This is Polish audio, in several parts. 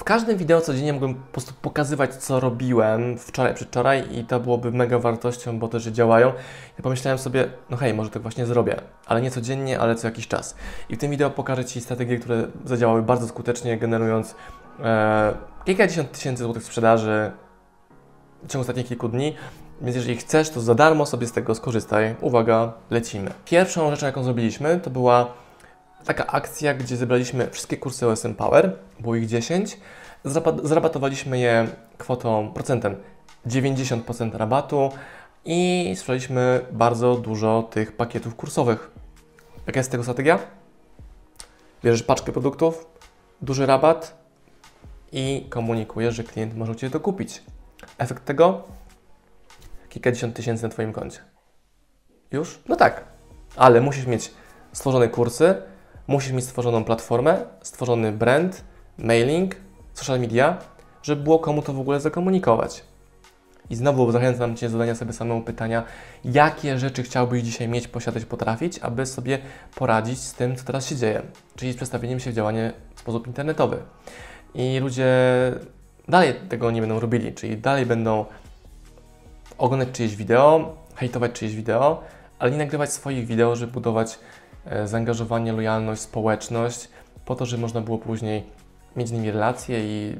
W każdym wideo codziennie mógłbym po prostu pokazywać, co robiłem wczoraj, przedwczoraj i to byłoby mega wartością, bo też działają. Ja pomyślałem sobie, no hej, może tak właśnie zrobię, ale nie codziennie, ale co jakiś czas. I w tym wideo pokażę Ci strategie, które zadziałały bardzo skutecznie, generując e, kilkadziesiąt tysięcy złotych sprzedaży w ciągu ostatnich kilku dni. Więc jeżeli chcesz, to za darmo sobie z tego skorzystaj. Uwaga, lecimy. Pierwszą rzeczą, jaką zrobiliśmy, to była taka akcja, gdzie zebraliśmy wszystkie kursy OSM Power, było ich 10, zrabatowaliśmy je kwotą, procentem 90% rabatu i sprzedaliśmy bardzo dużo tych pakietów kursowych. Jaka jest tego strategia? Bierzesz paczkę produktów, duży rabat i komunikujesz, że klient może u Ciebie to kupić. Efekt tego? Kilkadziesiąt tysięcy na Twoim koncie. Już? No tak. Ale musisz mieć stworzone kursy, musisz mieć stworzoną platformę, stworzony brand, mailing, social media, żeby było komu to w ogóle zakomunikować. I znowu zachęcam Cię do zadania sobie samemu pytania, jakie rzeczy chciałbyś dzisiaj mieć, posiadać, potrafić, aby sobie poradzić z tym, co teraz się dzieje, czyli z przestawieniem się w działanie w sposób internetowy. I ludzie dalej tego nie będą robili, czyli dalej będą oglądać czyjeś wideo, hejtować czyjeś wideo, ale nie nagrywać swoich wideo, żeby budować zaangażowanie, lojalność, społeczność, po to, żeby można było później mieć z nimi relacje i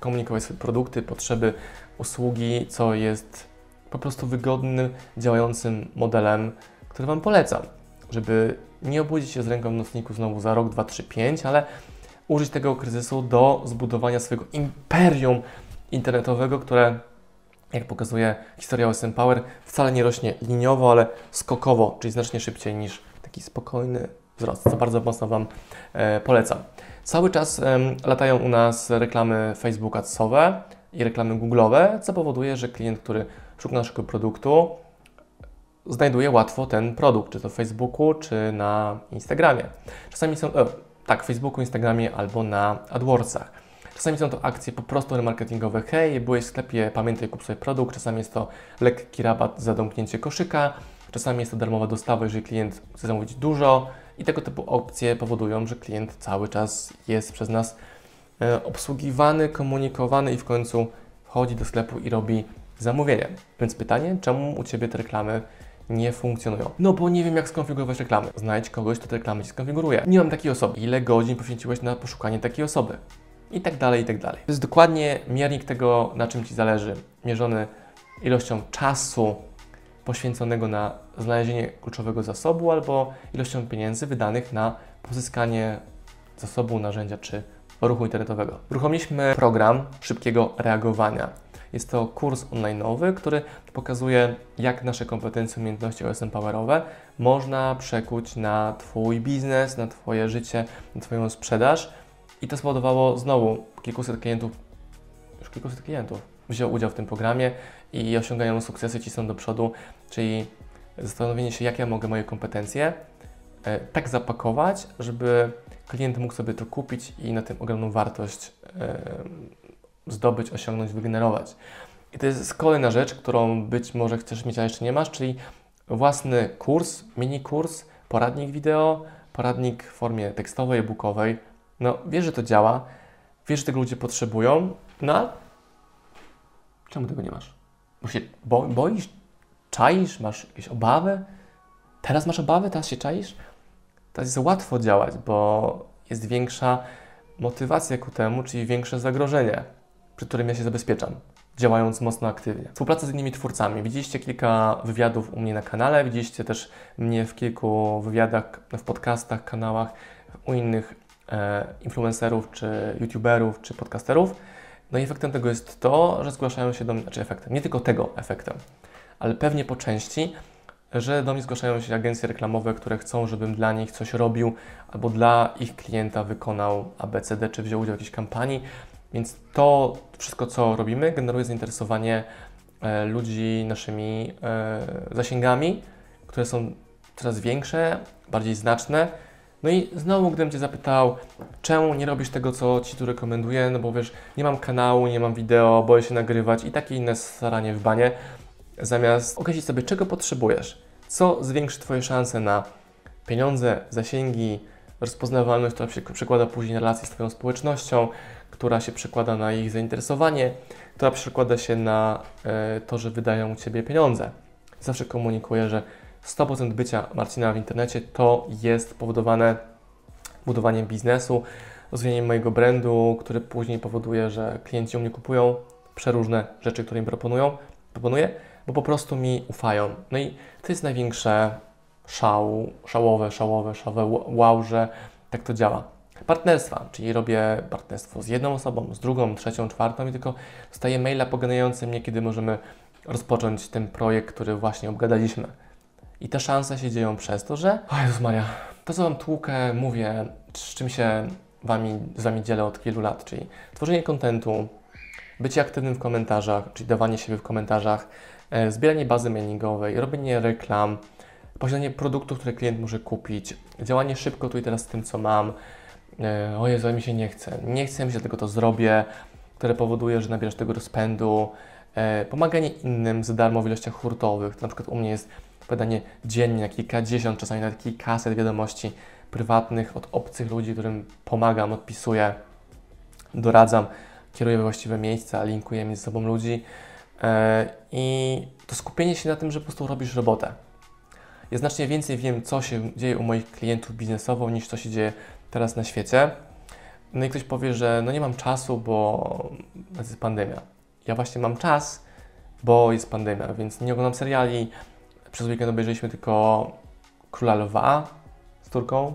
komunikować swoje produkty, potrzeby, usługi, co jest po prostu wygodnym, działającym modelem, który Wam polecam, żeby nie obudzić się z ręką w nocniku znowu za rok, dwa, trzy, pięć, ale użyć tego kryzysu do zbudowania swojego imperium internetowego, które, jak pokazuje historia OSM Power, wcale nie rośnie liniowo, ale skokowo, czyli znacznie szybciej niż taki spokojny wzrost, co bardzo mocno Wam e, polecam. Cały czas latają u nas reklamy Facebook adsowe i reklamy Google'owe, co powoduje, że klient, który szuka naszego produktu, znajduje łatwo ten produkt, czy to w Facebooku, czy na Instagramie. Czasami są, e, tak, Facebooku, Instagramie albo na AdWordsach. Czasami są to akcje po prostu remarketingowe. Hej, byłeś w sklepie, pamiętaj, kup sobie produkt. Czasami jest to lekki rabat za domknięcie koszyka. Czasami jest to darmowa dostawa, jeżeli klient chce zamówić dużo i tego typu opcje powodują, że klient cały czas jest przez nas e, obsługiwany, komunikowany i w końcu wchodzi do sklepu i robi zamówienie. Więc pytanie, czemu u Ciebie te reklamy nie funkcjonują? No bo nie wiem, jak skonfigurować reklamy. Znajdź kogoś, kto te reklamy Ci skonfiguruje. Nie mam takiej osoby. Ile godzin poświęciłeś na poszukanie takiej osoby? I tak dalej, i tak dalej. To jest dokładnie miernik tego, na czym Ci zależy. Mierzony ilością czasu, poświęconego na znalezienie kluczowego zasobu albo ilością pieniędzy wydanych na pozyskanie zasobu, narzędzia czy ruchu internetowego. Uruchomiliśmy program szybkiego reagowania. Jest to kurs online'owy, który pokazuje, jak nasze kompetencje, umiejętności OSM Powerowe można przekuć na Twój biznes, na Twoje życie, na Twoją sprzedaż. I to spowodowało znowu kilkuset klientów, już kilkuset klientów wziął udział w tym programie i osiągają sukcesy, ci są do przodu, czyli zastanowienie się, jak ja mogę moje kompetencje e, tak zapakować, żeby klient mógł sobie to kupić i na tym ogromną wartość e, zdobyć, osiągnąć, wygenerować. I to jest kolejna rzecz, którą być może chcesz mieć, a jeszcze nie masz, czyli własny kurs, mini kurs, poradnik wideo, poradnik w formie tekstowej, e-bookowej. No, wiesz, że to działa, wiesz, że tego ludzie potrzebują, no czemu tego nie masz? Bo się bo, boisz, czaisz, masz jakieś obawy? Teraz masz obawy, teraz się czaisz? Teraz jest łatwo działać, bo jest większa motywacja ku temu, czyli większe zagrożenie, przy którym ja się zabezpieczam, działając mocno aktywnie. Współpraca z innymi twórcami. Widzieliście kilka wywiadów u mnie na kanale, widzieliście też mnie w kilku wywiadach, w podcastach, kanałach u innych e, influencerów, czy youtuberów, czy podcasterów. No i efektem tego jest to, że zgłaszają się do mnie, znaczy efektem, nie tylko tego efektem, ale pewnie po części, że do mnie zgłaszają się agencje reklamowe, które chcą, żebym dla nich coś robił albo dla ich klienta wykonał ABCD, czy wziął udział w jakiejś kampanii. Więc to wszystko, co robimy, generuje zainteresowanie e, ludzi naszymi e, zasięgami, które są coraz większe, bardziej znaczne, No i znowu, gdybym Cię zapytał, czemu nie robisz tego, co Ci tu rekomenduję, no bo wiesz, nie mam kanału, nie mam wideo, boję się nagrywać i takie inne staranie w banie, zamiast określić sobie, czego potrzebujesz, co zwiększy Twoje szanse na pieniądze, zasięgi, rozpoznawalność, która się przekłada później na relacje z Twoją społecznością, która się przekłada na ich zainteresowanie, która przekłada się na e, to, że wydają u Ciebie pieniądze. Zawsze komunikuję, że 100% bycia Marcina w internecie to jest powodowane budowaniem biznesu, rozwijaniem mojego brandu, który później powoduje, że klienci u mnie kupują przeróżne rzeczy, które im proponują, proponuję, bo po prostu mi ufają. No i to jest największe szał, szałowe, szałowe, szałowe wow, że tak to działa. Partnerstwa, czyli robię partnerstwo z jedną osobą, z drugą, trzecią, czwartą i tylko dostaję maila pogadające mnie, kiedy możemy rozpocząć ten projekt, który właśnie obgadaliśmy. I te szanse się dzieją przez to, że. O Jezus Maria, to co Wam tłukę, mówię, z czym się wami, z Wami dzielę od wielu lat, czyli tworzenie kontentu, bycie aktywnym w komentarzach, czyli dawanie siebie w komentarzach, e, zbieranie bazy mailingowej, robienie reklam, posiadanie produktów, które klient może kupić, działanie szybko tu i teraz z tym, co mam. E, o Jezu, mi się nie chce, nie chcę mi się tego, to zrobię, które powoduje, że nabierasz tego rozpędu, e, pomaganie innym za darmo w ilościach hurtowych, to na przykład u mnie jest podanie dziennie na kilkadziesiąt, czasami nawet kilkaset wiadomości prywatnych od obcych ludzi, którym pomagam, odpisuję, doradzam, kieruję we właściwe miejsca, linkuję między sobą ludzi e, i to skupienie się na tym, że po prostu robisz robotę. Ja znacznie więcej wiem, co się dzieje u moich klientów biznesowo, niż co się dzieje teraz na świecie. No i ktoś powie, że no nie mam czasu, bo jest pandemia. Ja właśnie mam czas, bo jest pandemia, więc nie oglądam seriali, przez weekend obejrzeliśmy tylko Króla Lwa z Turką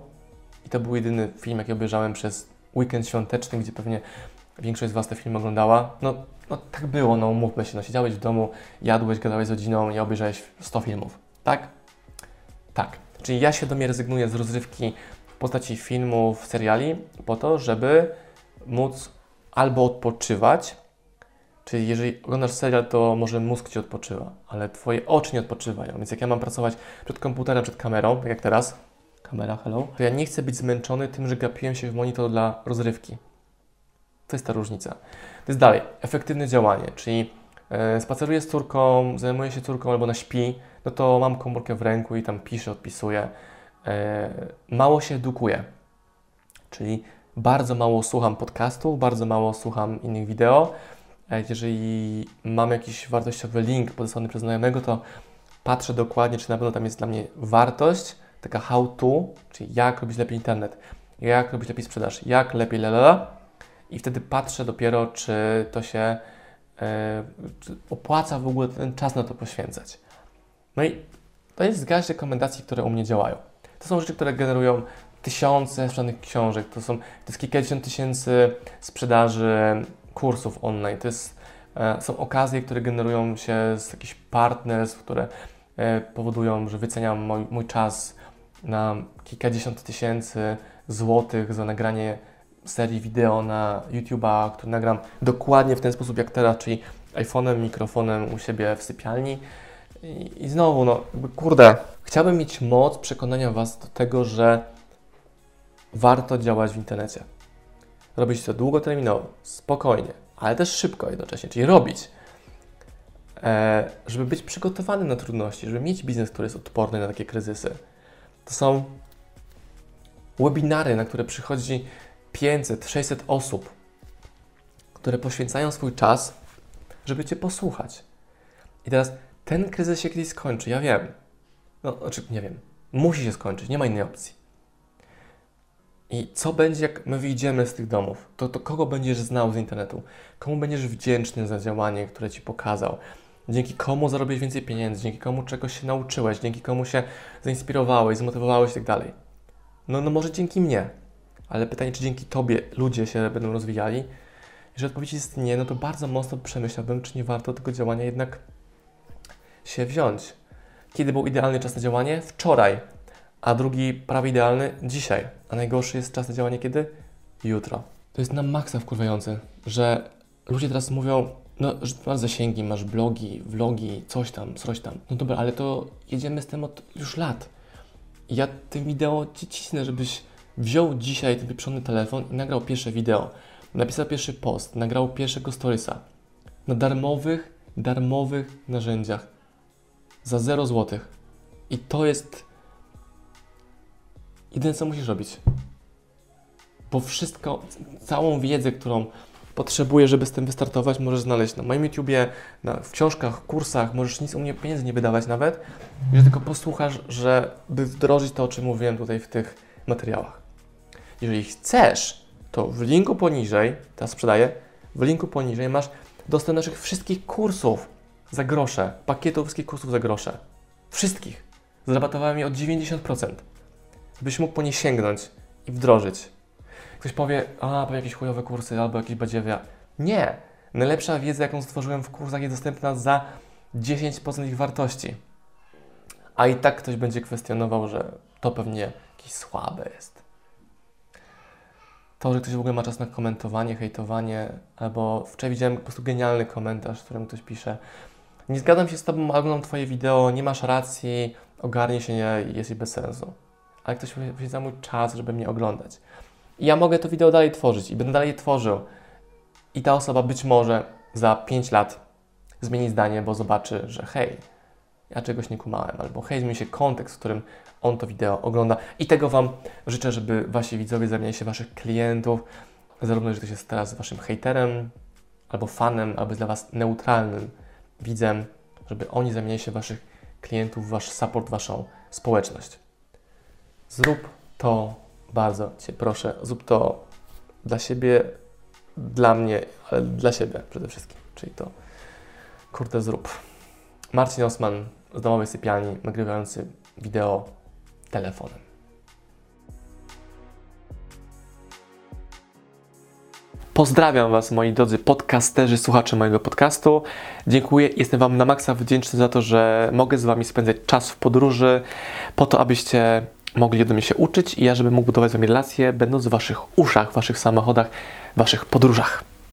i to był jedyny film, jaki obejrzałem przez weekend świąteczny, gdzie pewnie większość z Was te filmy oglądała. No, no tak było, no mówmy się, no siedziałeś w domu, jadłeś, gadałeś z rodziną i obejrzałeś 100 filmów, tak? Tak. Czyli ja świadomie rezygnuję z rozrywki w postaci filmów, seriali po to, żeby móc albo odpoczywać, Czyli jeżeli oglądasz serial, to może mózg Ci odpoczywa, ale Twoje oczy nie odpoczywają. Więc jak ja mam pracować przed komputerem, przed kamerą, tak jak teraz, kamera, hello, to ja nie chcę być zmęczony tym, że gapiłem się w monitor dla rozrywki. To jest ta różnica. To jest dalej, efektywne działanie, czyli e, spaceruję z córką, zajmuję się córką albo na śpi, no to mam komórkę w ręku i tam piszę, odpisuję. E, mało się edukuję, czyli bardzo mało słucham podcastów, bardzo mało słucham innych wideo, jeżeli mam jakiś wartościowy link podesłany przez znajomego, to patrzę dokładnie, czy na pewno tam jest dla mnie wartość, taka how to, czyli jak robić lepiej internet, jak robić lepiej sprzedaż, jak lepiej lalala i wtedy patrzę dopiero, czy to się e, czy opłaca w ogóle ten czas na to poświęcać. No i to jest garść rekomendacji, które u mnie działają. To są rzeczy, które generują tysiące sprzedanych książek, to są to jest kilkadziesiąt tysięcy sprzedaży kursów online. To jest, e, są okazje, które generują się z jakichś partnerstw, które e, powodują, że wyceniam mój, mój czas na kilkadziesiąt tysięcy złotych za nagranie serii wideo na YouTube'a, który nagram dokładnie w ten sposób jak teraz, czyli iPhone'em, mikrofonem u siebie w sypialni. I, I, znowu, no, kurde, chciałbym mieć moc przekonania Was do tego, że warto działać w internecie robić to długoterminowo, spokojnie, ale też szybko jednocześnie, czyli robić, e, żeby być przygotowany na trudności, żeby mieć biznes, który jest odporny na takie kryzysy. To są webinary, na które przychodzi 500, 600 osób, które poświęcają swój czas, żeby Cię posłuchać. I teraz ten kryzys się kiedyś skończy, ja wiem. No, znaczy, nie wiem. Musi się skończyć, nie ma innej opcji. I co będzie, jak my wyjdziemy z tych domów? To, to kogo będziesz znał z internetu? Komu będziesz wdzięczny za działanie, które ci pokazał? Dzięki komu zarobisz więcej pieniędzy? Dzięki komu czegoś się nauczyłeś? Dzięki komu się zainspirowałeś, zmotywowałeś i tak dalej? No, no może dzięki mnie. Ale pytanie, czy dzięki Tobie ludzie się będą rozwijali? Jeżeli odpowiedź jest nie, no to bardzo mocno przemyślałbym, czy nie warto tego działania jednak się wziąć. Kiedy był idealny czas na działanie? Wczoraj a drugi prawie idealny dzisiaj. A najgorszy jest czas na działanie kiedy? Jutro. To jest na maksa wkurwające, że ludzie teraz mówią, no, że masz zasięgi, masz blogi, vlogi, coś tam, coś tam. No dobra, ale to jedziemy z tym od już lat. Ja tym wideo Ci cisnę, żebyś wziął dzisiaj ten pieprzony telefon i nagrał pierwsze wideo, napisał pierwszy post, nagrał pierwszego storiesa na darmowych, darmowych narzędziach za 0 zł. I to jest jedyne, co musisz robić. Bo wszystko, całą wiedzę, którą potrzebujesz, żeby z tym wystartować, możesz znaleźć na moim YouTubie, na, w książkach, kursach, możesz nic u mnie pieniędzy nie wydawać nawet, że tylko posłuchasz, żeby wdrożyć to, o czym mówiłem tutaj w tych materiałach. Jeżeli chcesz, to w linku poniżej, teraz sprzedaję, w linku poniżej masz dostęp do naszych wszystkich kursów za grosze, pakietów wszystkich kursów za grosze. Wszystkich. Zrabatowałem je o 90%. Byś mógł po nie sięgnąć i wdrożyć. Ktoś powie, a, po jakieś chujowe kursy albo jakieś badziewia. Nie! Najlepsza wiedza, jaką stworzyłem w kursach jest dostępna za 10% ich wartości. A i tak ktoś będzie kwestionował, że to pewnie jakieś słabe jest. To, że ktoś w ogóle ma czas na komentowanie, hejtowanie, albo wczoraj widziałem po prostu genialny komentarz, w którym ktoś pisze nie zgadzam się z Tobą, oglądam Twoje wideo, nie masz racji, ogarnie się, nie, jest bez sensu. Ale ktoś poświęca mój czas, żeby mnie oglądać. I ja mogę to wideo dalej tworzyć i będę dalej tworzył. I ta osoba być może za 5 lat zmieni zdanie, bo zobaczy, że hej, ja czegoś nie kumałem, albo hej, zmieni się kontekst, w którym on to wideo ogląda. I tego Wam życzę, żeby Wasi widzowie zamieniali się Waszych klientów, zarówno jeżeli ktoś jest teraz Waszym hejterem, albo fanem, albo dla Was neutralnym widzem, żeby oni zamieniali się Waszych klientów, Wasz support, Waszą społeczność. Zrób to bardzo Cię proszę, zrób to dla siebie, dla mnie, ale dla siebie przede wszystkim. Czyli to, kurde, zrób. Marcin Osman z domowej sypialni, nagrywający wideo telefonem. Pozdrawiam Was, moi drodzy podcasterzy, słuchacze mojego podcastu. Dziękuję, jestem Wam na maksa wdzięczny za to, że mogę z Wami spędzać czas w podróży, po to, abyście mogli ode mnie się uczyć i ja, żebym mógł budować z Wami relacje, będąc w Waszych uszach, w Waszych samochodach, w Waszych podróżach.